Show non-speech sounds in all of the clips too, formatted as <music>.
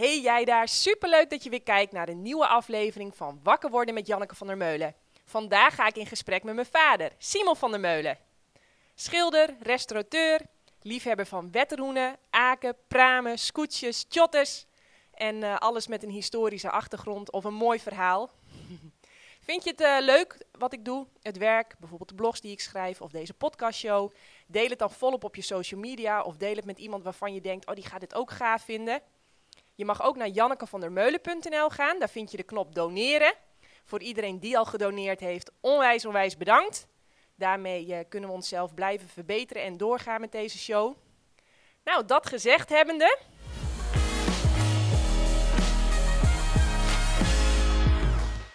Hey jij daar, superleuk dat je weer kijkt naar een nieuwe aflevering van Wakker worden met Janneke van der Meulen. Vandaag ga ik in gesprek met mijn vader, Simon van der Meulen. Schilder, restaurateur, liefhebber van wetterhoenen, aken, pramen, scootjes, tjotters en eh, alles met een historische achtergrond of een mooi verhaal. <laughs> Vind je het eh, leuk wat ik doe, het werk, bijvoorbeeld de blogs die ik schrijf of deze podcastshow? Deel het dan volop op je social media of deel het met iemand waarvan je denkt, oh die gaat dit ook gaaf vinden. Je mag ook naar jannekevandermeulen.nl gaan, daar vind je de knop doneren. Voor iedereen die al gedoneerd heeft, onwijs onwijs bedankt. Daarmee eh, kunnen we onszelf blijven verbeteren en doorgaan met deze show. Nou, dat gezegd hebbende...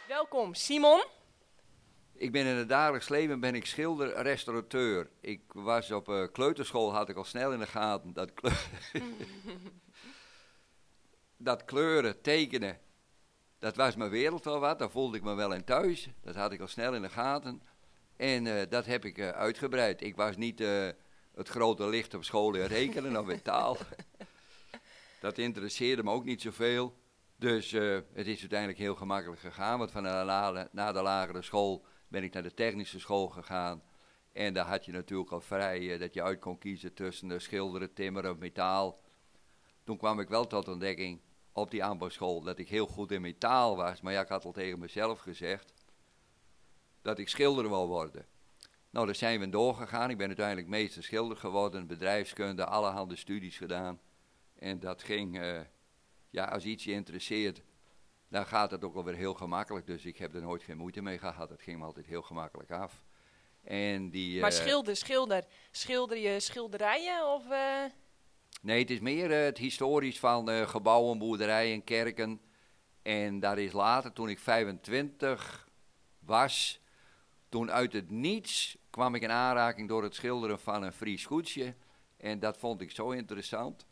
Welkom Simon. Ik ben in het dagelijks leven ben ik schilder, restaurateur. Ik was op uh, kleuterschool, had ik al snel in de gaten dat, kleur <laughs> dat kleuren, tekenen, dat was mijn wereld wel wat. Daar voelde ik me wel in thuis. Dat had ik al snel in de gaten. En uh, dat heb ik uh, uitgebreid. Ik was niet het grote licht op school in rekenen of in taal. <laughs> dat interesseerde me ook niet zoveel. Dus het is uiteindelijk heel gemakkelijk gegaan. Want van na, na, de lagere school ben ik naar de technische school gegaan. En daar had je natuurlijk al vrij dat je uit kon kiezen tussen schilderen, timmeren, metaal. Toen kwam ik wel tot ontdekking op die aanbouwschool dat ik heel goed in metaal was. Maar ja, ik had al tegen mezelf gezegd dat ik schilder wil worden. Nou, daar zijn we doorgegaan. Ik ben uiteindelijk meester schilder geworden, bedrijfskunde, allerhande studies gedaan. En dat ging ja, als iets je interesseert, dan gaat het ook wel weer heel gemakkelijk. Dus ik heb er nooit geen moeite mee gehad. Het ging me altijd heel gemakkelijk af. En die, maar schilder, schilder. Schilder je schilderijen of... Uh... Nee, het is meer uh, het historisch van uh, gebouwen, boerderijen, kerken. En daar is later, toen ik 25 was, toen uit het niets kwam ik in aanraking door het schilderen van een Fries goedje. En dat vond ik zo interessant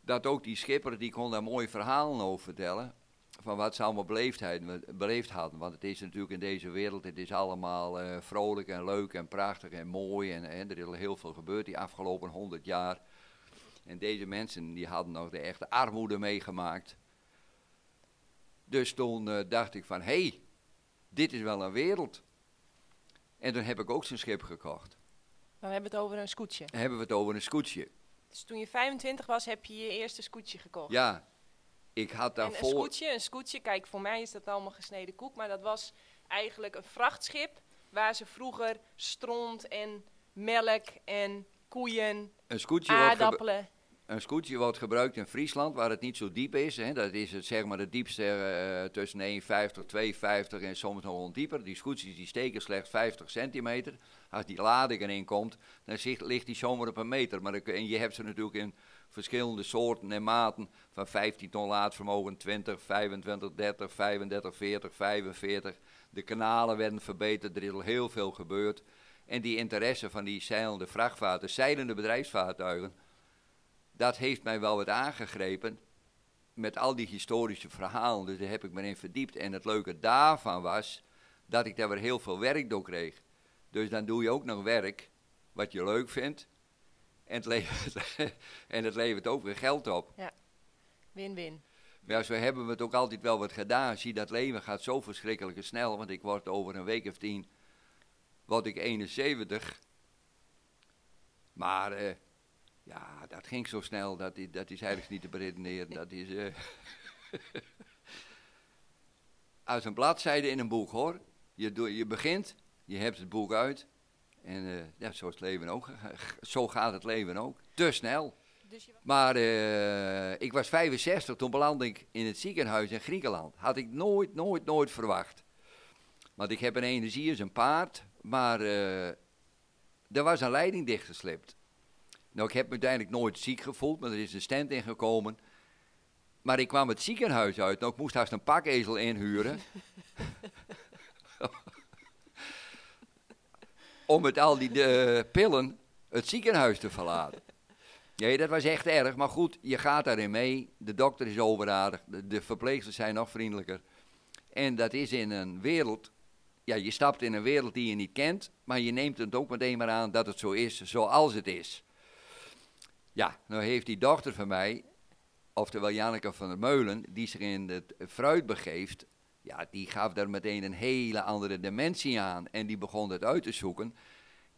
dat ook die schipper, die kon daar mooie verhalen over vertellen. Van wat ze allemaal beleefd hadden. Want het is natuurlijk in deze wereld, het is allemaal vrolijk en leuk en prachtig en mooi. En, en er is heel veel gebeurd die afgelopen honderd jaar. En deze mensen die hadden nog de echte armoede meegemaakt. Dus toen uh, dacht ik van, hé, hey, dit is wel een wereld. En toen heb ik ook zijn schip gekocht. Dan hebben we het over een scootje. Dan hebben we het over een scootje. Dus toen je 25 was, heb je je eerste scootje gekocht? Ja, ik had daarvoor... En een scootje, een scootje, kijk, voor mij is dat allemaal gesneden koek, maar dat was eigenlijk een vrachtschip waar ze vroeger stront en melk en koeien, een scootje aardappelen... Een scootje wordt gebruikt in Friesland, waar het niet zo diep is. Hè. Dat is het, zeg maar, de diepste uh, tussen 1,50, 2,50 en soms nog wel dieper. Die scootjes die steken slechts 50 centimeter. Als die lading erin komt, dan ligt die zomaar op een meter. Maar en je hebt ze natuurlijk in verschillende soorten en maten. Van 15 ton laadvermogen, 20, 25, 30, 35, 40, 45. De kanalen werden verbeterd, er is al heel veel gebeurd. En die interesse van die zeilende vrachtvaartuigen, zeilende bedrijfsvaartuigen dat heeft mij wel wat aangegrepen met al die historische verhalen. Dus daar heb ik me in verdiept. En het leuke daarvan was dat ik daar weer heel veel werk door kreeg. Dus dan doe je ook nog werk wat je leuk vindt. En het levert, <laughs> en het levert ook weer geld op. Ja, win-win. Ja, zo hebben we het ook altijd wel wat gedaan. Zie, dat leven gaat zo verschrikkelijk snel. Want ik word over een week of tien, word ik 71. Maar uh, ja, dat ging zo snel, dat, is, dat is eigenlijk niet te beredeneren. Dat is. <laughs> Uh, als een bladzijde in een boek hoor. Je, je begint, je hebt het boek uit. En uh, ja, zo, is het leven ook, <laughs> zo gaat het leven ook. Te snel. Dus maar uh, ik was 65, toen belandde ik in het ziekenhuis in Griekenland. Had ik nooit, nooit, nooit verwacht. Want ik heb een energie als een paard, maar uh, er was een leiding dichtgeslipt. Nou, ik heb me uiteindelijk nooit ziek gevoeld, maar er is een stand ingekomen. Maar ik kwam het ziekenhuis uit. Nou, ik moest haast een pakezel inhuren. <laughs> om met al die uh, pillen het ziekenhuis te verlaten. Nee, dat was echt erg. Maar goed, je gaat daarin mee. De dokter is overaardig. De, de verpleegsters zijn nog vriendelijker. En dat is in een wereld. Ja, je stapt in een wereld die je niet kent. Maar je neemt het ook meteen maar aan dat het zo is zoals het is. Ja, nou heeft die dochter van mij oftewel Janneke van der Meulen, die zich in het fruit begeeft, ja, die gaf daar meteen een hele andere dimensie aan. En die begon het uit te zoeken.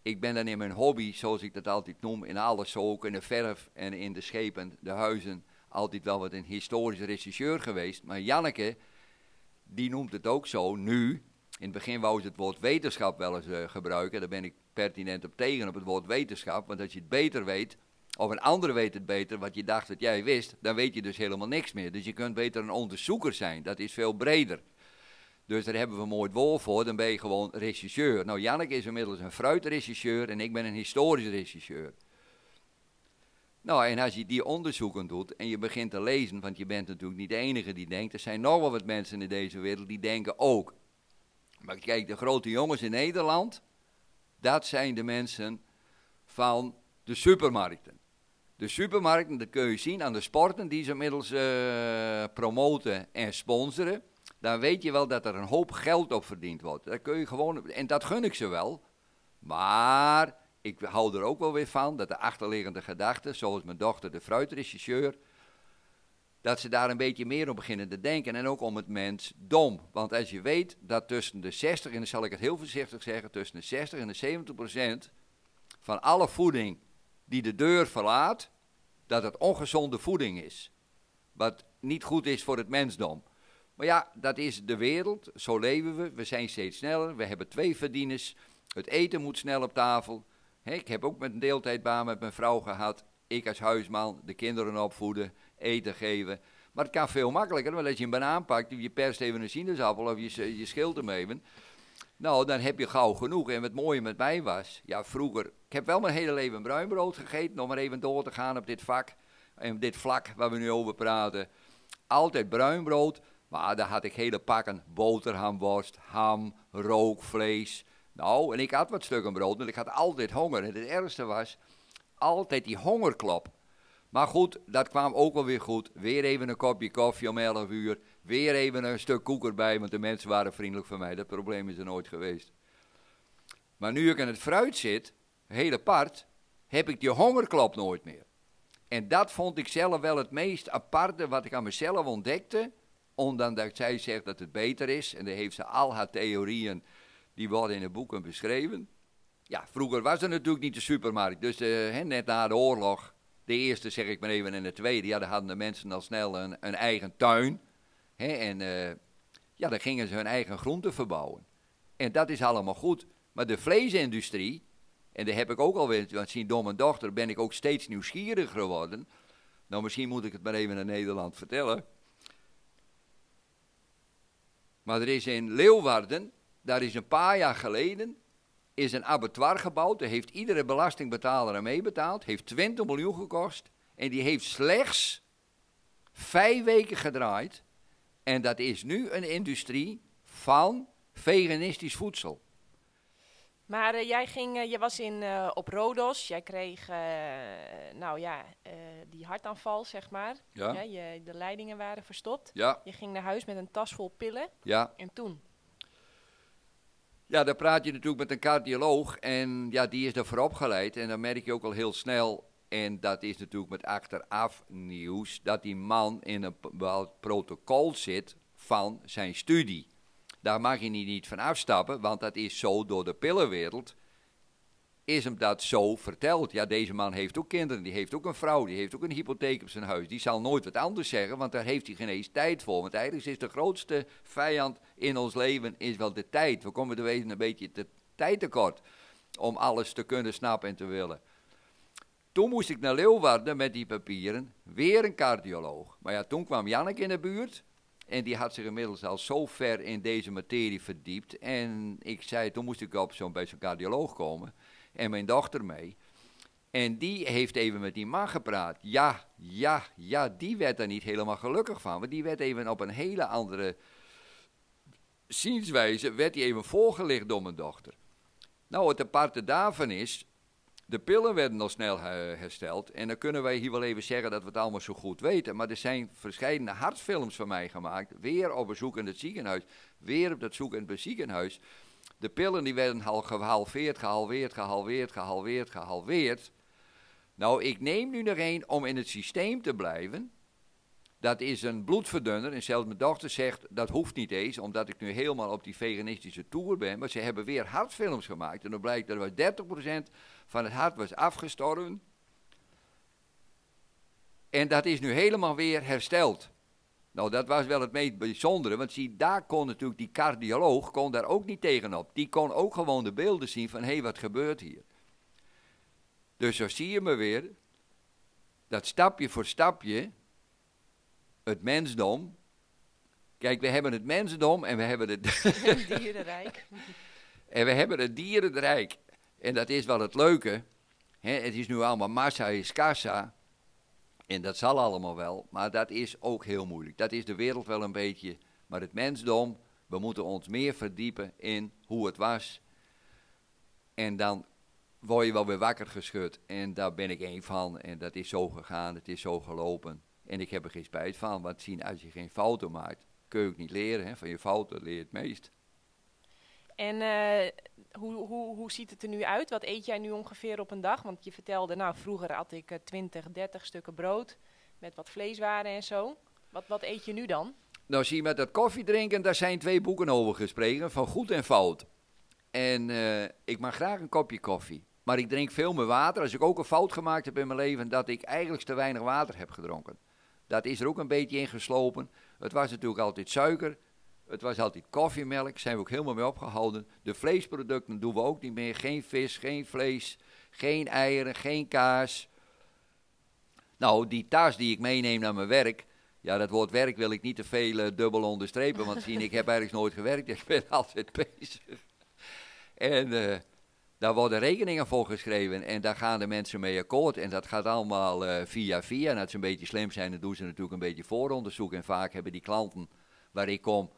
Ik ben dan in mijn hobby, zoals ik dat altijd noem, in alles ook, in de verf en in de schepen, de huizen, altijd wel wat een historisch regisseur geweest. Maar Janneke, die noemt het ook zo, nu. In het begin wou ze het woord wetenschap wel eens uh, gebruiken. Daar ben ik pertinent op tegen, op het woord wetenschap. Want als je het beter weet, of een andere weet het beter, wat je dacht dat jij wist, dan weet je dus helemaal niks meer. Dus je kunt beter een onderzoeker zijn, dat is veel breder. Dus daar hebben we mooi woord voor, dan ben je gewoon regisseur. Nou, Janneke is inmiddels een fruitregisseur en ik ben een historisch regisseur. Nou, en als je die onderzoeken doet en je begint te lezen, want je bent natuurlijk niet de enige die denkt, er zijn nog wel wat mensen in deze wereld die denken ook. Maar kijk, de grote jongens in Nederland, dat zijn de mensen van de supermarkten. De supermarkten, dat kun je zien aan de sporten die ze inmiddels uh, promoten en sponsoren. Dan weet je wel dat er een hoop geld op verdiend wordt. Dat kun je gewoon, en dat gun ik ze wel. Maar ik hou er ook wel weer van dat de achterliggende gedachten, zoals mijn dochter de fruitregisseur, dat ze daar een beetje meer op beginnen te denken. En ook om het mens dom. Want als je weet dat tussen de 60, en zal ik het heel voorzichtig zeggen, tussen de 60 en de 70 procent van alle voeding die de deur verlaat, dat het ongezonde voeding is. Wat niet goed is voor het mensdom. Maar ja, dat is de wereld, zo leven we, we zijn steeds sneller, we hebben twee verdieners, het eten moet snel op tafel. ik heb ook met een deeltijdbaan met mijn vrouw gehad, ik als huisman, de kinderen opvoeden, eten geven. Maar het kan veel makkelijker, want als je een banaan pakt, je perst even een sinaasappel of je, je schilt hem even. Nou, dan heb je gauw genoeg. En wat mooie met mij was, ja, vroeger, ik heb wel mijn hele leven bruinbrood gegeten, om maar even door te gaan op dit vak, en dit vlak waar we nu over praten. Altijd bruinbrood, maar daar had ik hele pakken boterhamworst, ham, rookvlees. Nou, en ik had wat stukken brood, want ik had altijd honger. En het ergste was, altijd die hongerklop. Maar goed, dat kwam ook wel weer goed. Weer even een kopje koffie om 11 uur. Weer even een stuk koek erbij, want de mensen waren vriendelijk voor mij. Dat probleem is er nooit geweest. Maar nu ik aan het fruit zit, heel apart, heb ik die hongerklop nooit meer. En dat vond ik zelf wel het meest aparte wat ik aan mezelf ontdekte. Ondanks zij zegt dat het beter is. En daar heeft ze al haar theorieën, die worden in de boeken beschreven. Ja, vroeger was er natuurlijk niet de supermarkt. Dus uh, net na de oorlog, de eerste zeg ik maar even en de tweede, ja, daar hadden de mensen al snel een eigen tuin. En uh, ja, dan gingen ze hun eigen groenten verbouwen. En dat is allemaal goed. Maar de vleesindustrie, en daar heb ik ook alweer, want zien en dochter, ben ik ook steeds nieuwsgieriger geworden. Nou, misschien moet ik het maar even naar Nederland vertellen. Maar er is in Leeuwarden, daar is een paar jaar geleden, is een abattoir gebouwd. Daar heeft iedere belastingbetaler aan meebetaald. Heeft 20 miljoen gekost. En die heeft slechts vijf weken gedraaid. En dat is nu een industrie van veganistisch voedsel. Maar uh, jij ging, uh, je was in, uh, op Rodos, jij kreeg, nou ja, die hartaanval, zeg maar. Ja. ja je, de leidingen waren verstopt. Ja. Je ging naar huis met een tas vol pillen. Ja. En toen? Ja, daar praat je natuurlijk met een cardioloog en ja, die is daarvoor opgeleid. En dan merk je ook al heel snel, en dat is natuurlijk met achteraf nieuws, dat die man in een bepaald protocol zit van zijn studie. Daar mag je niet van afstappen, want dat is zo door de pillenwereld. Is hem dat zo verteld? Ja, deze man heeft ook kinderen, die heeft ook een vrouw, die heeft ook een hypotheek op zijn huis. Die zal nooit wat anders zeggen, want daar heeft hij geen eens tijd voor. Want eigenlijk is de grootste vijand in ons leven is wel de tijd. We komen er wezen een beetje te tijd tekort om alles te kunnen snappen en te willen. Toen moest ik naar Leeuwarden met die papieren, weer een cardioloog. Maar ja, toen kwam Janneke in de buurt en die had zich inmiddels al zo ver in deze materie verdiept. En ik zei, toen moest ik op zo'n, bij zo'n cardioloog komen en mijn dochter mee. En die heeft even met die man gepraat. Ja, ja, ja, die werd er niet helemaal gelukkig van. Want die werd even op een hele andere zienswijze, werd die even voorgelicht door mijn dochter. Nou, het aparte daarvan is, de pillen werden al snel hersteld. En dan kunnen wij hier wel even zeggen dat we het allemaal zo goed weten. Maar er zijn verschillende hartfilms van mij gemaakt. Weer op bezoek in het ziekenhuis. Weer op dat zoek in het ziekenhuis. De pillen die werden al gehalveerd, gehalveerd, gehalveerd, gehalveerd, gehalveerd. Nou, ik neem nu nog één om in het systeem te blijven. Dat is een bloedverdunner. En zelfs mijn dochter zegt, dat hoeft niet eens, omdat ik nu helemaal op die veganistische tour ben. Maar ze hebben weer hartfilms gemaakt. En dan blijkt dat er was 30% van het hart was afgestorven. En dat is nu helemaal weer hersteld. Nou, dat was wel het meest bijzondere, want zie, daar kon natuurlijk die cardioloog kon daar ook niet tegenop. Die kon ook gewoon de beelden zien van, hé, hey, wat gebeurt hier? Dus zo zie je me weer, dat stapje voor stapje, het mensdom. Kijk, we hebben het mensdom en we hebben <laughs> <laughs> het dierenrijk. en we hebben het dierenrijk. En dat is wel het leuke. Hè? Het is nu allemaal massa is kassa. En dat zal allemaal wel, maar dat is ook heel moeilijk. Dat is de wereld wel een beetje. Maar het mensdom, we moeten ons meer verdiepen in hoe het was. En dan word je wel weer wakker geschud. En daar ben ik één van. En dat is zo gegaan, het is zo gelopen. En ik heb er geen spijt van, want zien als je geen fouten maakt, kun je ook niet leren. Hè? Van je fouten leer je het meest. En uh, hoe, hoe, hoe ziet het er nu uit? Wat eet jij nu ongeveer op een dag? Want je vertelde, nou vroeger had ik uh, 20, 30 stukken brood met wat vleeswaren en zo. Wat, wat eet je nu dan? Nou zie je met dat koffie drinken, daar zijn twee boeken over gesproken, van goed en fout. En uh, ik mag graag een kopje koffie. Maar ik drink veel meer water. Als ik ook een fout gemaakt heb in mijn leven, dat ik eigenlijk te weinig water heb gedronken. Dat is er ook een beetje in geslopen. Het was natuurlijk altijd suiker. Het was altijd koffiemelk, zijn we ook helemaal mee opgehouden. De vleesproducten doen we ook niet meer. Geen vis, geen vlees, geen eieren, geen kaas. Nou, die tas die ik meeneem naar mijn werk. Ja, dat woord werk wil ik niet te veel uh, dubbel onderstrepen. Want <laughs> zien, ik heb eigenlijk nooit gewerkt. Ik ben <laughs> altijd bezig. En uh, daar worden rekeningen voor geschreven. En daar gaan de mensen mee akkoord. En dat gaat allemaal uh, via via. En als ze een beetje slim zijn, dan doen ze natuurlijk een beetje vooronderzoek. En vaak hebben die klanten waar ik kom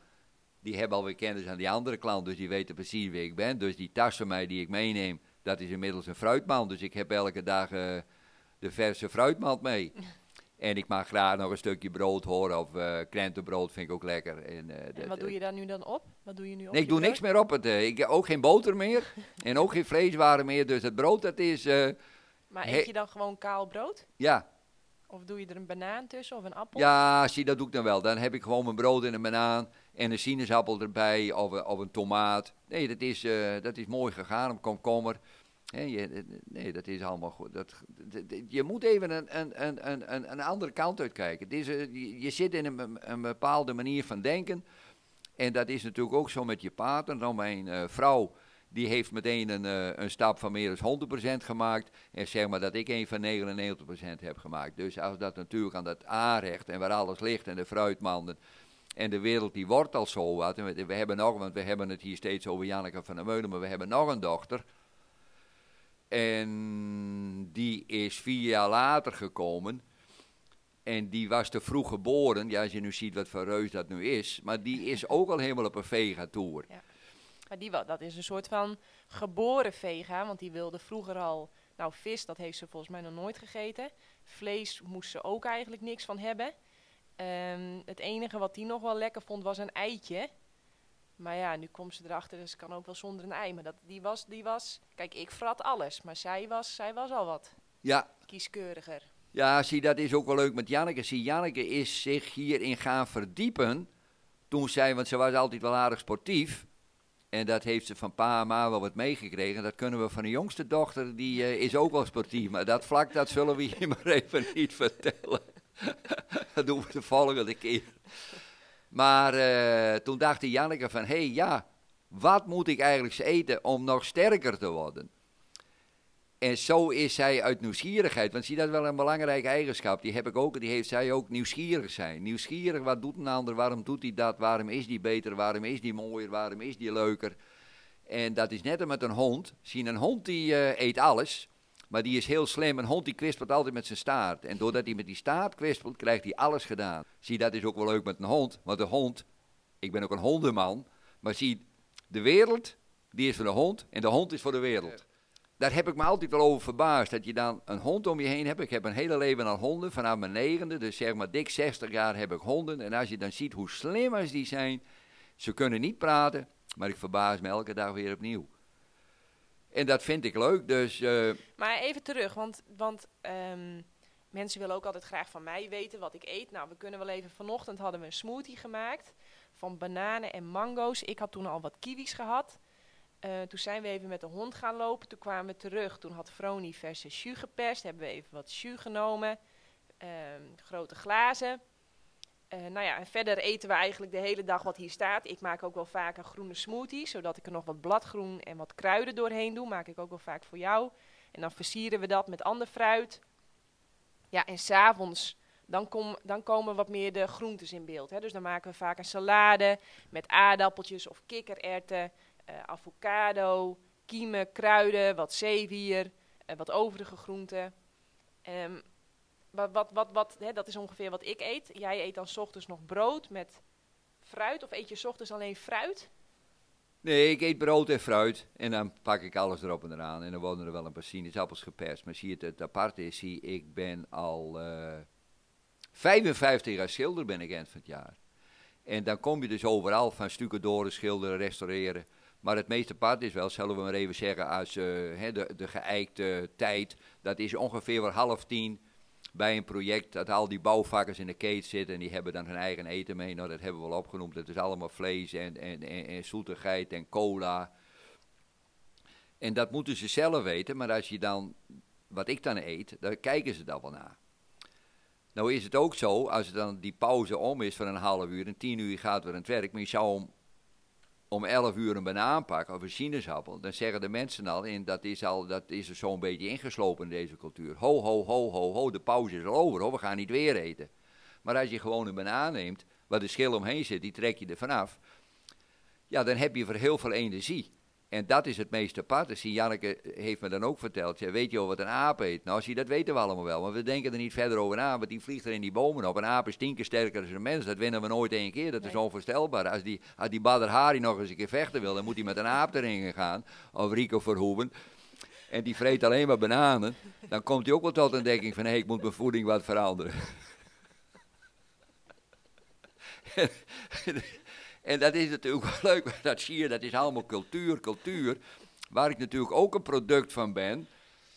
die hebben alweer kennis aan die andere klant, dus die weten precies wie ik ben. Dus die tas van mij die ik meeneem, dat is inmiddels een fruitmand. Dus ik heb elke dag uh, de verse fruitmand mee. En ik mag graag nog een stukje brood horen, of uh, krentenbrood vind ik ook lekker. En, uh, en wat doe je daar nu dan op? Wat doe je nu op nee, ik doe brood? niks meer op. Het, ik heb ook geen boter meer <laughs> en ook geen vleeswaren meer. Dus het brood dat is... maar eet je dan gewoon kaal brood? Ja, of doe je er een banaan tussen of een appel? Ja, zie, dat doe ik dan wel. Dan heb ik gewoon mijn brood en een banaan en een sinaasappel erbij of, of een tomaat. Nee, dat is, dat is mooi gegaan, een komkommer. Je, nee, dat is allemaal goed. Dat, je moet even een, een, een, een, een andere kant uitkijken. Is, uh, je, zit in een, een, bepaalde manier van denken. En dat is natuurlijk ook zo met je partner. Dan mijn vrouw die heeft meteen een, een stap van meer dan 100% gemaakt. En zeg maar dat ik een van 99% heb gemaakt. Dus als dat natuurlijk aan dat aanrecht en waar alles ligt en de fruitmanden. En de wereld die wordt al zo wat. En we, we, hebben nog, want we hebben het hier steeds over Janneke van der Meulen, maar we hebben nog een dochter. En die is vier jaar later gekomen. En die was te vroeg geboren. Ja, als je nu ziet wat voor reus dat nu is. Maar die is <laughs> ook al helemaal op een vegatour. Ja. Maar die, dat is een soort van geboren vega, want die wilde vroeger al... Nou, vis, dat heeft ze volgens mij nog nooit gegeten. Vlees moest ze ook eigenlijk niks van hebben. Um, het enige wat die nog wel lekker vond, was een eitje. Maar ja, nu komt ze erachter, dus kan ook wel zonder een ei. Maar dat, die, was, die was... Kijk, ik frat alles, maar zij was, zij was al wat ja. kieskeuriger. Ja, zie, dat is ook wel leuk met Janneke. Zie, Janneke is zich hierin gaan verdiepen. Toen zij, want ze was altijd wel aardig sportief. En dat heeft ze van pa en ma wel wat meegekregen. Dat kunnen we van de jongste dochter, die uh, is ook wel sportief. Maar dat vlak, dat zullen we je <laughs> maar even niet vertellen. <laughs> dat doen we de volgende keer. Maar uh, toen dacht Janneke van, hé hey, ja, wat moet ik eigenlijk eten om nog sterker te worden? En zo is zij uit nieuwsgierigheid, want zie dat wel een belangrijke eigenschap, die heb ik ook, die heeft zij ook nieuwsgierig zijn. Nieuwsgierig, wat doet een ander, waarom doet hij dat, waarom is die beter, waarom is die mooier, waarom is die leuker. En dat is net met een hond. Zie, een hond die uh, eet alles, maar die is heel slim. Een hond die kwispelt altijd met zijn staart. En doordat hij met die staart kwispelt, krijgt hij alles gedaan. Zie, dat is ook wel leuk met een hond, want de hond, ik ben ook een hondenman, maar zie, de wereld, die is voor de hond en de hond is voor de wereld daar heb ik me altijd wel over verbaasd. Dat je dan een hond om je heen hebt. Ik heb een hele leven al honden, vanaf mijn negende. Dus zeg maar dik 60 jaar heb ik honden. En als je dan ziet hoe slim als die zijn. Ze kunnen niet praten, maar ik verbaas me elke dag weer opnieuw. En dat vind ik leuk, dus... Uh... Maar even terug, want, want um, mensen willen ook altijd graag van mij weten wat ik eet. Nou, we kunnen wel even. Vanochtend hadden we een smoothie gemaakt van bananen en mango's. Ik had toen al wat kiwis gehad. Uh, toen zijn we even met de hond gaan lopen. Toen kwamen we terug. Toen had Froni verse jus geperst. Hebben we even wat jus genomen. Uh, grote glazen. Uh, nou ja, en verder eten we eigenlijk de hele dag wat hier staat. Ik maak ook wel vaak een groene smoothie, zodat ik er nog wat bladgroen en wat kruiden doorheen doe. Maak ik ook wel vaak voor jou. En dan versieren we dat met ander fruit. Ja, en s'avonds dan, kom, dan komen wat meer de groentes in beeld. Hè. Dus dan maken we vaak een salade met aardappeltjes of kikkererwten, uh, avocado, kiemen, kruiden, wat zeewier, uh, wat overige groenten. Um, wat, wat, wat, wat hè, dat is ongeveer wat ik eet. Jij eet dan ochtends nog brood met fruit of eet je ochtends alleen fruit? Nee, ik eet brood en fruit en dan pak ik alles erop en eraan. En dan worden er wel een paar sinaasappels geperst. Maar zie je het, het aparte is, zie, ik ben al uh, 55 jaar schilder ben ik eind van het jaar. En dan kom je dus overal van stukken schilderen, restaureren. Maar het meeste apart is wel, zullen we maar even zeggen, als uh, de, de geëikte tijd. Dat is ongeveer half tien bij een project dat al die bouwvakkers in de keet zitten en die hebben dan hun eigen eten mee. Nou, dat hebben we wel opgenoemd. Dat is allemaal vlees en, en, en, en zoetigheid en cola. En dat moeten ze zelf weten, maar als je dan, wat ik dan eet, dan kijken ze daar wel naar. Nou is het ook zo, als dan die pauze om is van een half uur en tien uur gaat weer aan het werk, maar je zou om om 11 uur een banaan pakken of een sinaasappel, dan zeggen de mensen al, en dat is, al, dat is er zo'n beetje ingeslopen in deze cultuur. Ho, ho, ho, ho, ho, de pauze is al over, hoor, we gaan niet weer eten. Maar als je gewoon een banaan neemt, waar de schil omheen zit, die trek je er vanaf, ja, dan heb je voor heel veel energie. En dat is het meest aparte. Zie, Janneke heeft me dan ook verteld. Ja, weet je al wat een aap eet? Nou, zie, dat weten we allemaal wel. Maar we denken er niet verder over na. Want die vliegt er in die bomen op. Een aap is tien keer sterker dan een mens. Dat winnen we nooit één keer. Dat is onvoorstelbaar. Als die, als die Badr Hari nog eens een keer vechten wil, dan moet hij met een aap erin gaan. Of Rico Verhoeven. En die vreet alleen maar bananen. Dan komt hij ook wel tot een denking van... hé, hey, ik moet mijn voeding wat veranderen. <laughs> En dat is natuurlijk <laughs> wel leuk, dat zie je, dat is allemaal cultuur, cultuur. Waar ik natuurlijk ook een product van ben,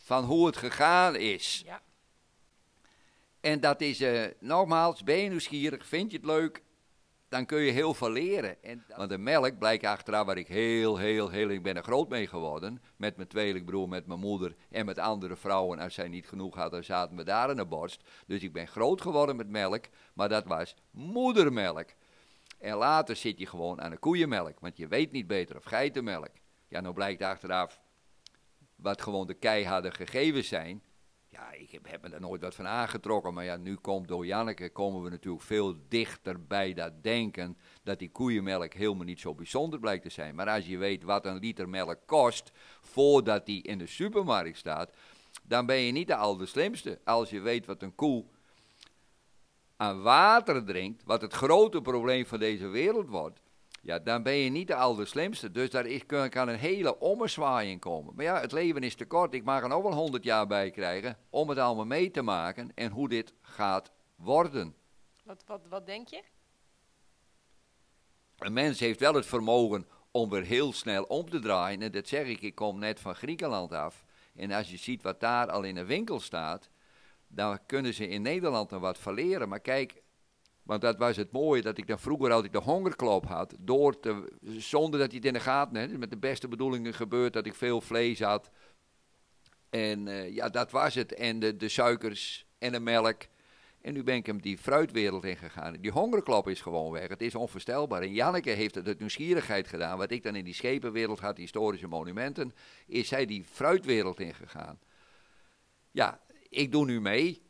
van hoe het gegaan is. Ja. En dat is, uh, nogmaals, ben je nieuwsgierig, vind je het leuk, dan kun je heel veel leren. En, want de melk blijkt achteraf waar ik heel, heel, heel, ik ben er groot mee geworden. Met mijn tweelingbroer, met mijn moeder en met andere vrouwen. Als zij niet genoeg hadden, zaten we daar in de borst. Dus ik ben groot geworden met melk, maar dat was moedermelk. En later zit je gewoon aan de koeienmelk, want je weet niet beter of geitenmelk. Ja, nou blijkt achteraf wat gewoon de keiharde gegevens zijn. Ja, ik heb, heb me daar nooit wat van aangetrokken. Maar ja, nu komt door Janneke komen we natuurlijk veel dichter bij dat denken dat die koeienmelk helemaal niet zo bijzonder blijkt te zijn. Maar als je weet wat een liter melk kost voordat die in de supermarkt staat, dan ben je niet de allerslimste. Als je weet wat een koe aan water drinkt, wat het grote probleem van deze wereld wordt, ja, dan ben je niet de allerslimste. Dus daar is, kan een hele ommezwaaiing komen. Maar ja, het leven is te kort. Ik mag er nog wel honderd jaar bij krijgen om het allemaal mee te maken en hoe dit gaat worden. Wat, wat, wat denk je? Een mens heeft wel het vermogen om weer heel snel om te draaien. En dat zeg ik, ik kom net van Griekenland af. En als je ziet wat daar al in de winkel staat, dan kunnen ze in Nederland nog wat verleren. Maar kijk, want dat was het mooie, dat ik dan vroeger altijd de hongerklop had. Door te, zonder dat hij het in de gaten had. Met de beste bedoelingen gebeurd dat ik veel vlees had. En uh, ja, dat was het. En de, de suikers en de melk. En nu ben ik hem die fruitwereld ingegaan. Die hongerklop is gewoon weg. Het is onvoorstelbaar. En Janneke heeft het uit nieuwsgierigheid gedaan. Wat ik dan in die schepenwereld had, historische monumenten. Is zij die fruitwereld ingegaan. Ja, ik doe nu mee.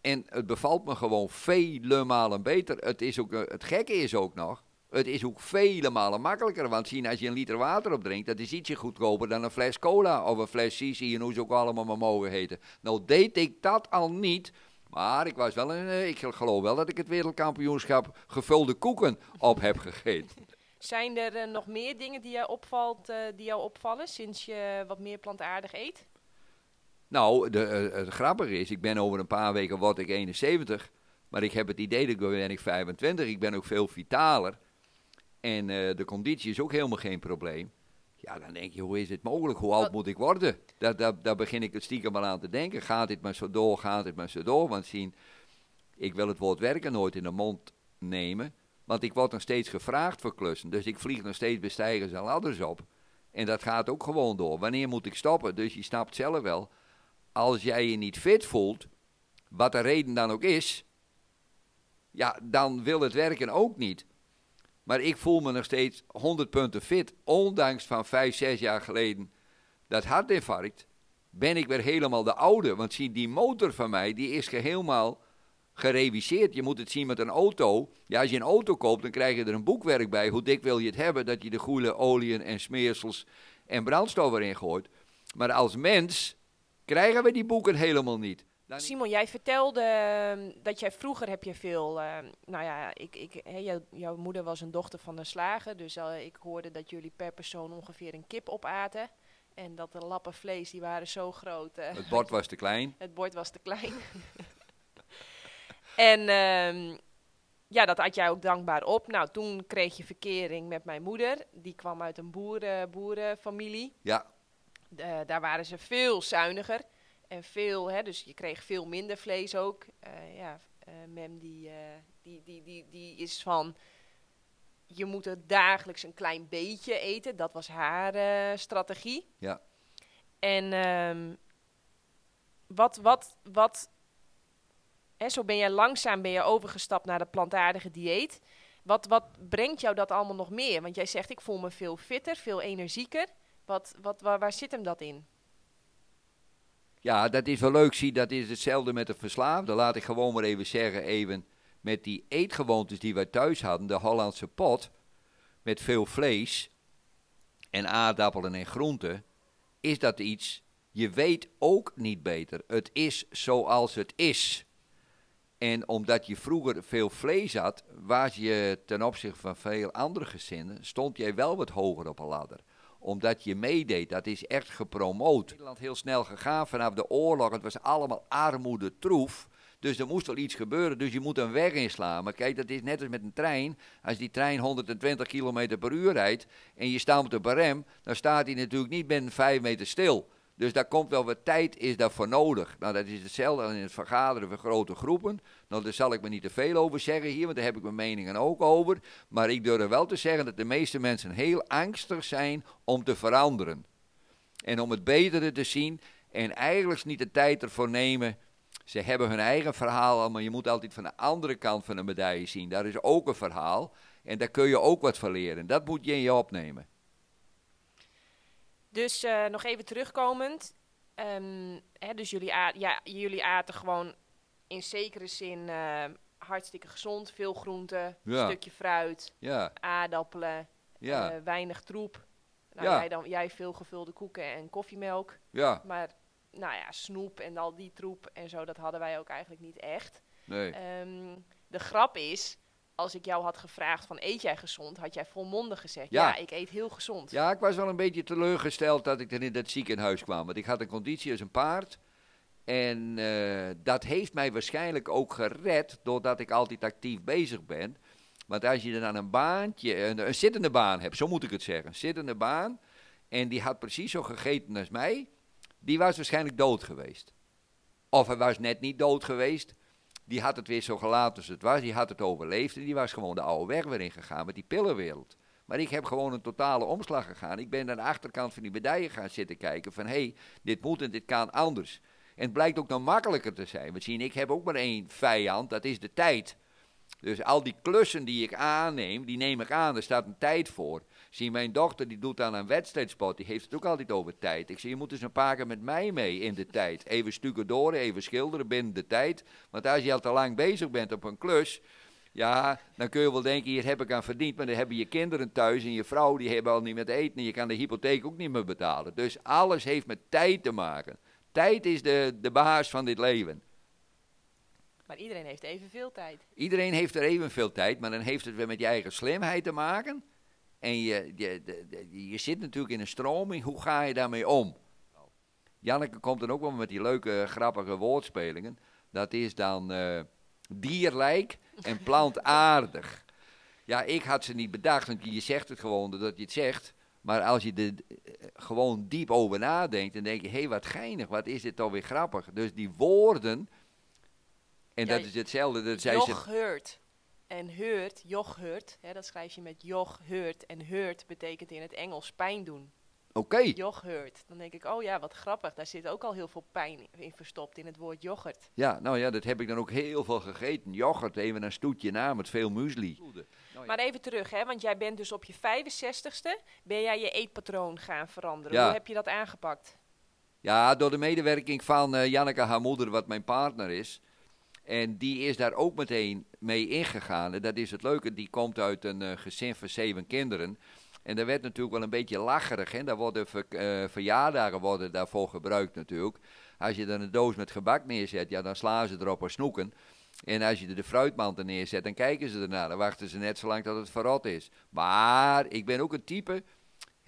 En het bevalt me gewoon vele malen beter. Het, is ook, eh, het gekke is ook nog, het is ook vele malen makkelijker. Want zien, als je een liter water opdrinkt, dat is ietsje goedkoper dan een fles cola of een fles Sisi en hoe ze ook allemaal maar mogen heten. Nou deed ik dat al niet. Maar ik was wel een, eh, ik geloof wel dat ik het wereldkampioenschap gevulde koeken op heb gegeten. <laughs> Zijn er uh, nog meer dingen die jou, opvalt, uh, die jou opvallen sinds je wat meer plantaardig eet? Nou, de, uh, het grappige is, ik ben over een paar weken word ik 71. Maar ik heb het idee dat ik ben ik 25. Ik ben ook veel vitaler. En uh, de conditie is ook helemaal geen probleem. Ja, dan denk je, hoe is dit mogelijk? Hoe oud Wat- moet ik worden? Daar, daar, daar begin ik het stiekem maar aan te denken. Gaat dit maar zo door, gaat dit maar zo door? Want zien, ik wil het woord werken nooit in de mond nemen. Want ik word nog steeds gevraagd voor klussen. Dus ik vlieg nog steeds bij stijgers en ladders op. En dat gaat ook gewoon door. Wanneer moet ik stoppen? Dus je snapt zelf wel. Als jij je niet fit voelt, wat de reden dan ook is, ja, dan wil het werken ook niet. Maar ik voel me nog steeds 100 punten fit. Ondanks van 5, 6 jaar geleden dat hartinfarct. Ben ik weer helemaal de oude. Want zie, die motor van mij, die is helemaal gereviseerd. Je moet het zien met een auto. Ja, als je een auto koopt, dan krijg je er een boekwerk bij. Hoe dik wil je het hebben? Dat je de goede oliën en smeersels en brandstof erin gooit. Maar als mens krijgen we die boeken helemaal niet. Dan- Simon, jij vertelde ehm, dat jij vroeger heb je veel. ehm, nou ja, ik, ik, hè, jou- jouw moeder was een dochter van een slager. Dus eh, ik hoorde dat jullie per persoon ongeveer een kip opaten. En dat de lappen vlees, die waren zo groot. eh, Het bord was te klein. <laughs> Het bord was te klein. <laughs> en ehm, ja, dat had jij ook dankbaar op. Nou, toen kreeg je verkering met mijn moeder. Die kwam uit een boeren, boerenfamilie. Ja, Eh, daar waren ze veel zuiniger. En veel, hè, dus je kreeg veel minder vlees ook. Eh, ja, eh, Mem die, die, die, die, die is van... Je moet het dagelijks een klein beetje eten. Dat was haar strategie. Ja. En ehm, wat, wat, wat... Hè, zo ben je langzaam ben je overgestapt naar de plantaardige dieet. Wat, wat brengt jou dat allemaal nog meer? Want jij zegt, ik voel me veel fitter, veel energieker. Wat, wat, waar, waar zit hem dat in? Ja, dat is wel leuk. Zie, dat is hetzelfde met de verslaafde. Laat ik gewoon maar even zeggen, even met die eetgewoontes die wij thuis hadden, de Hollandse pot, met veel vlees en aardappelen en groenten, is dat iets, je weet ook niet beter. Het is zoals het is. En omdat je vroeger veel vlees had, was je ten opzichte van veel andere gezinnen, stond jij wel wat hoger op een ladder omdat je meedeed. Dat is echt gepromoot. Nederland heel snel gegaan vanaf de oorlog. Het was allemaal armoede, troef. Dus er moest wel iets gebeuren, dus je moet een weg inslaan. Maar kijk, dat is net als met een trein. Als die trein 120 km per uur rijdt en je staat op de barem, dan staat hij natuurlijk niet binnen 5 meter stil. Dus daar komt wel wat tijd is daarvoor nodig. Nou, dat is hetzelfde in het vergaderen van grote groepen. Nou, daar zal ik me niet te veel over zeggen hier, want daar heb ik mijn meningen ook over. Maar ik durf wel te zeggen dat de meeste mensen heel angstig zijn om te veranderen. En om het betere te zien en eigenlijk niet de tijd ervoor nemen. Ze hebben hun eigen verhaal al, maar je moet altijd van de andere kant van de medaille zien. Daar is ook een verhaal en daar kun je ook wat van leren. Dat moet je in je opnemen. Dus eh, nog even terugkomend. Ehm, hè, dus jullie, ja, jullie aten gewoon in zekere zin eh, hartstikke gezond. Veel groenten, Ja. stukje fruit, Ja, aardappelen, ja, eh, weinig troep. Nou, Ja. jij, dan, jij veel gevulde koeken en koffiemelk. ja, Maar nou ja, snoep en al die troep en zo, dat hadden wij ook eigenlijk niet echt. nee. Ehm, de grap is, als ik jou had gevraagd van eet jij gezond, had jij volmondig gezegd. Ja. Ja, ik eet heel gezond. Ja, ik was wel een beetje teleurgesteld dat ik er in dat ziekenhuis kwam. Want ik had een conditie als een paard. En eh, dat heeft mij waarschijnlijk ook gered, doordat ik altijd actief bezig ben. Want als je dan een baantje, een, een zittende baan hebt, zo moet ik het zeggen, een zittende baan. En die had precies zo gegeten als mij, die was waarschijnlijk dood geweest. Of hij was net niet dood geweest. Die had het weer zo gelaten als het was. Die had het overleefd. En die was gewoon de oude weg weer ingegaan met die pillenwereld. Maar ik heb gewoon een totale omslag gegaan. Ik ben aan de achterkant van die medaille gaan zitten kijken. Van hé, hey, dit moet en dit kan anders. En het blijkt ook nog makkelijker te zijn. Want zien, ik heb ook maar één vijand. Dat is de tijd. Dus al die klussen die ik aanneem, die neem ik aan. Er staat een tijd voor. Zie, mijn dochter die doet aan een wedstrijdspot. Die heeft het ook altijd over tijd. Ik zeg, je moet eens een paar keer met mij mee in de tijd. Even stukken door, even schilderen binnen de tijd. Want als je al te lang bezig bent op een klus... Ja, dan kun je wel denken, hier heb ik aan verdiend. Maar dan hebben je kinderen thuis en je vrouw, die hebben al niet met eten. En je kan de hypotheek ook niet meer betalen. Dus alles heeft met tijd te maken. Tijd is de, de baas van dit leven. Maar iedereen heeft evenveel tijd. Iedereen heeft er evenveel tijd, maar dan heeft het weer met je eigen slimheid te maken. En je, je, de- je zit natuurlijk in een stroming, hoe ga je daarmee om? Janneke komt dan ook wel met die leuke, grappige woordspelingen. Dat is dan eh, dierlijk en plantaardig. Ja, ik had ze niet bedacht, want je zegt het gewoon doordat je het zegt. Maar als je er eh, gewoon diep over nadenkt, dan denk je, hé, hey, wat geinig, wat is dit toch weer grappig. Dus die woorden, en Ja, dat is hetzelfde, dat zei ze... Joch heurt. En heurt, joch heurt, hè, dat schrijf je met joch heurt. En heurt betekent in het Engels pijn doen. Oké, Joch heurt. Dan denk ik, oh ja, wat grappig. Daar zit ook al heel veel pijn in verstopt in het woord yoghurt. ja, nou ja, dat heb ik dan ook heel veel gegeten. Yoghurt, even een stoetje na met veel muesli. Maar even terug, hè, want jij bent dus op je 65ste, ben jij je eetpatroon gaan veranderen. Ja. Hoe heb je dat aangepakt? Ja, door de medewerking van eh, Janneke, haar moeder, wat mijn partner is. En die is daar ook meteen mee ingegaan. En dat is het leuke, die komt uit een eh, gezin van zeven kinderen. En daar werd natuurlijk wel een beetje lacherig. Hè? Daar worden eh, verjaardagen worden daarvoor gebruikt natuurlijk. Als je dan een doos met gebak neerzet, ja, dan slaan ze erop en snoeken. En als je er de fruitmand er neerzet, dan kijken ze ernaar. Dan wachten ze net zo lang tot het verrot is. Maar ik ben ook een type,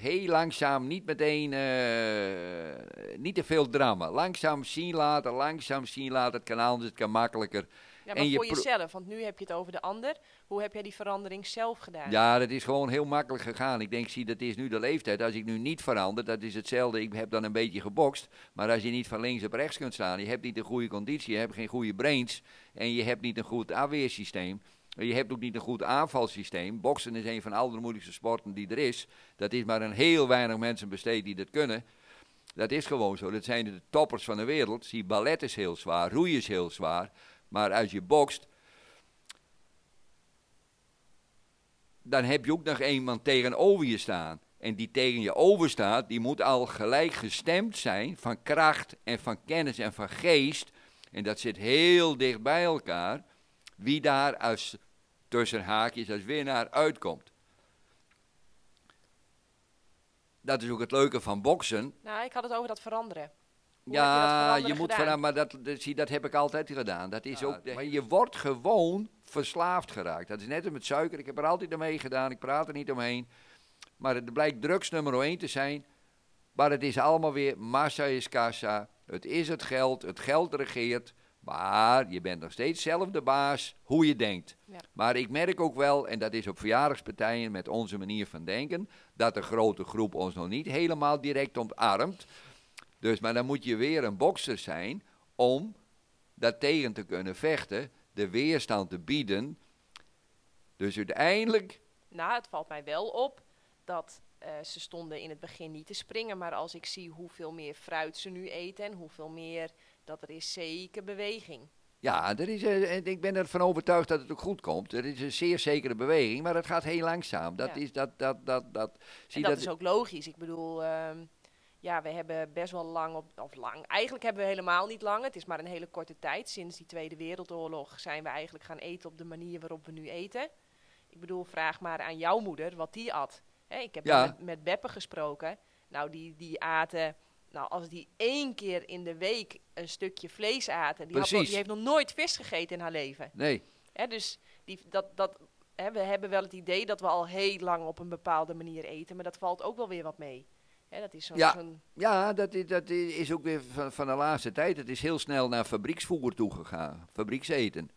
heel langzaam, niet meteen, eh, niet te veel drama. Langzaam zien laten, langzaam zien laten. Het kan anders, het kan makkelijker. Ja, En maar je voor jezelf, want nu heb je het over de ander. Hoe heb jij die verandering zelf gedaan? Ja, dat is gewoon heel makkelijk gegaan. Ik denk, zie, dat is nu de leeftijd. Als ik nu niet verander, dat is hetzelfde. Ik heb dan een beetje gebokst. Maar als je niet van links op rechts kunt staan, je hebt niet een goede conditie, je hebt geen goede brains en je hebt niet een goed afweersysteem. Je hebt ook niet een goed aanvalsysteem. Boksen is een van de allermoeilijkste sporten die er is. Dat is maar een heel weinig mensen besteed die dat kunnen. Dat is gewoon zo. Dat zijn de toppers van de wereld. Zie, ballet is heel zwaar, roeien is heel zwaar. Maar als je bokst, dan heb je ook nog iemand tegenover je staan. En die tegen je over staat, die moet al gelijk gestemd zijn van kracht en van kennis en van geest. En dat zit heel dicht bij elkaar. Wie daar als tussen haakjes als winnaar uitkomt. Dat is ook het leuke van boksen. Nou, ik had het over dat veranderen. Hoe heb je dat Ja, veranderen je moet vanaf, maar dat, dat, zie, dat heb ik altijd gedaan. Dat is ook, maar je wordt gewoon verslaafd geraakt. Dat is net als met suiker. Ik heb er altijd mee gedaan. Ik praat er niet omheen. Maar het blijkt drugs nummer 1 te zijn. Maar het is allemaal weer massa is kassa. Het is het geld. Het geld regeert. Maar je bent nog steeds zelf de baas hoe je denkt. Ja. Maar ik merk ook wel, en dat is op verjaardagspartijen met onze manier van denken, dat de grote groep ons nog niet helemaal direct omarmt. Dus, maar dan moet je weer een bokser zijn om dat tegen te kunnen vechten, de weerstand te bieden. Dus uiteindelijk, Nou, het valt mij wel op dat eh, ze stonden in het begin niet te springen. Maar als ik zie hoeveel meer fruit ze nu eten en hoeveel meer, dat er is zeker beweging. ja, er is, eh, en ik ben ervan overtuigd dat het ook goed komt. Er is een zeer zekere beweging, maar het gaat heel langzaam. Dat Ja. is dat, dat, dat, dat. Zie en dat, is ook logisch. Ik bedoel, ehm, ja, we hebben best wel lang op, of lang. Eigenlijk hebben we helemaal niet lang. Het is maar een hele korte tijd. Sinds die Tweede Wereldoorlog zijn we eigenlijk gaan eten op de manier waarop we nu eten. Ik bedoel, vraag maar aan jouw moeder wat die at. Ik heb Ja. met, met Beppe gesproken. Nou, die, die aten. Nou, als die één keer in de week een stukje vlees aten. Die, had die heeft nog nooit vis gegeten in haar leven. Nee, Hè, dus die, dat, dat, hè, we hebben wel het idee dat we al heel lang op een bepaalde manier eten, maar dat valt ook wel weer wat mee. Hè, dat is zo'n, Ja. Ja, dat is, dat is ook weer van, van de laatste tijd. Het is heel snel naar fabrieksvoer toegegaan. Fabriekseten.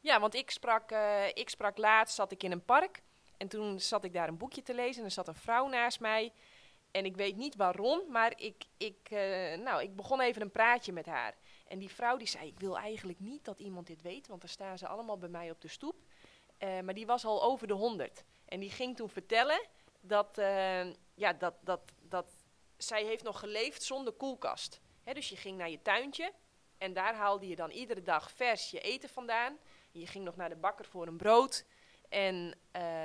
ja, want ik sprak, eh, ik sprak laatst, zat ik in een park en toen zat ik daar een boekje te lezen en er zat een vrouw naast mij. En ik weet niet waarom, maar ik, ik, eh, nou, ik begon even een praatje met haar. En die vrouw die zei, ik wil eigenlijk niet dat iemand dit weet, want dan staan ze allemaal bij mij op de stoep. Eh, maar die was al over de honderd. En die ging toen vertellen dat, eh, ja, dat, dat, dat zij heeft nog geleefd zonder koelkast. Dus je ging naar je tuintje en daar haalde je dan iedere dag vers je eten vandaan. Je ging nog naar de bakker voor een brood. En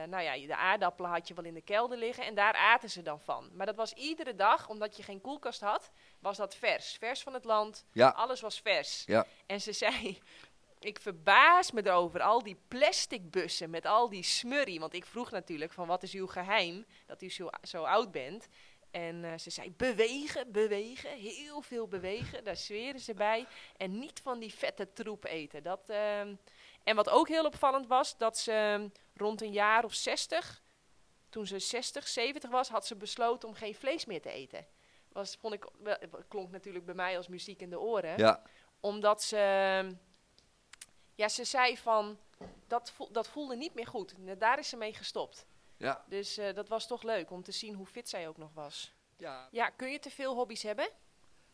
nou ja, de aardappelen had je wel in de kelder liggen en daar aten ze dan van. Maar dat was iedere dag, omdat je geen koelkast had, was dat vers. Vers van het land, Ja. alles was vers. Ja. En ze zei, <laughs> ik verbaas me erover, al die plastic bussen met al die smurrie. Want ik vroeg natuurlijk van wat is uw geheim dat u zo, zo oud bent. En eh, ze zei bewegen, bewegen, heel veel bewegen, daar zweren ze bij. En niet van die vette troep eten. Dat, ehm, en wat ook heel opvallend was, dat ze ehm, rond een jaar of 60, toen ze 60, 70 was, had ze besloten om geen vlees meer te eten. Was, vond ik, wel, klonk natuurlijk bij mij als muziek in de oren Ja, omdat ze. Ja, ze zei van. Dat, dat voelde niet meer goed. En Daar is ze mee gestopt. Ja. Dus eh, dat was toch leuk om te zien hoe fit zij ook nog was. ja. Ja, kun je te veel hobby's hebben?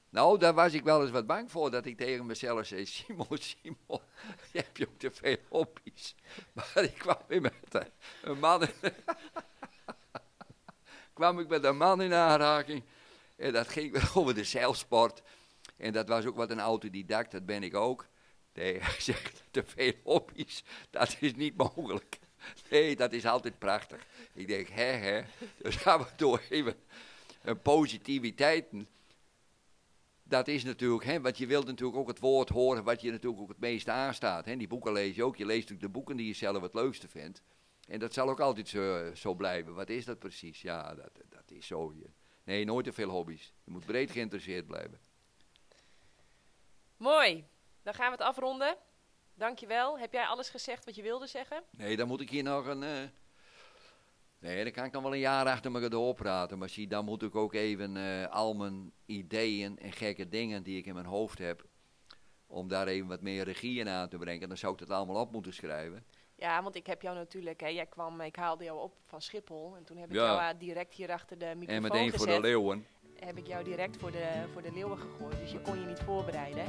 Nou, daar was ik wel eens wat bang voor, dat ik tegen mezelf zei, <laughs> Simon, Simon, je hebt ook te veel hobby's. <laughs> Maar ik kwam weer met een, een man, in- <laughs> kwam ik met een man in aanraking. En dat ging over de zeilsport. En dat was ook wat een autodidact, dat ben ik ook. Nee, hij zegt, te veel hobby's, dat is niet mogelijk. Nee, dat is altijd prachtig. Ik denk, hè, hè. Dus gaan we door even een positiviteit dat is natuurlijk, hè, want je wilt natuurlijk ook het woord horen wat je natuurlijk ook het meest aanstaat. Hè. Die boeken lees je ook. Je leest natuurlijk de boeken die je zelf het leukste vindt. En dat zal ook altijd zo, zo blijven. Wat is dat precies? Ja, dat, dat is zo. Je- Nee, nooit te veel hobby's. Je moet breed geïnteresseerd blijven. Mooi. Dan gaan we het afronden. Dankjewel. Heb jij alles gezegd wat je wilde zeggen? Nee, dan moet ik hier nog een... eh, Nee, dan kan ik dan wel een jaar achter me doorpraten. Maar zie, dan moet ik ook even eh, al mijn ideeën en gekke dingen die ik in mijn hoofd heb... om daar even wat meer regie in aan te brengen. Dan zou ik dat allemaal op moeten schrijven. Ja, want ik heb jou natuurlijk, hè, jij kwam, ik haalde jou op van Schiphol. En toen heb ik Ja. jou eh, direct hier achter de microfoon En meteen voor gezet. de leeuwen. heb ik jou direct voor de, voor de leeuwen gegooid. Dus je kon je niet voorbereiden.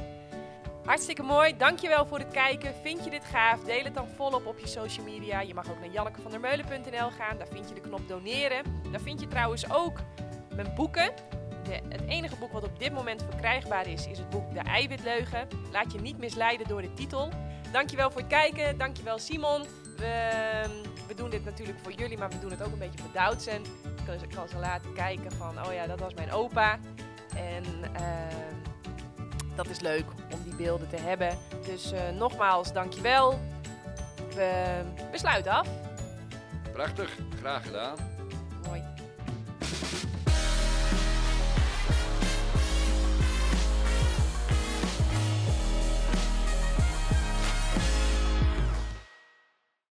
Hartstikke mooi. Dankjewel voor het kijken. Vind je dit gaaf? Deel het dan volop op je social media. Je mag ook naar jannekevandermeulen.nl gaan. Daar vind je de knop doneren. Daar vind je trouwens ook mijn boeken. De, het enige boek wat op dit moment verkrijgbaar is, is het boek De Eiwitleugen. Laat je niet misleiden door de titel. Dankjewel voor het kijken. Dankjewel Simon. We, we doen dit natuurlijk voor jullie, maar we doen het ook een beetje voor kan, ik kan ze laten kijken van, oh ja, dat was mijn opa. En ehm, dat is leuk om die beelden te hebben. Dus eh, nogmaals, dankjewel. We, we sluiten af. Prachtig, graag gedaan.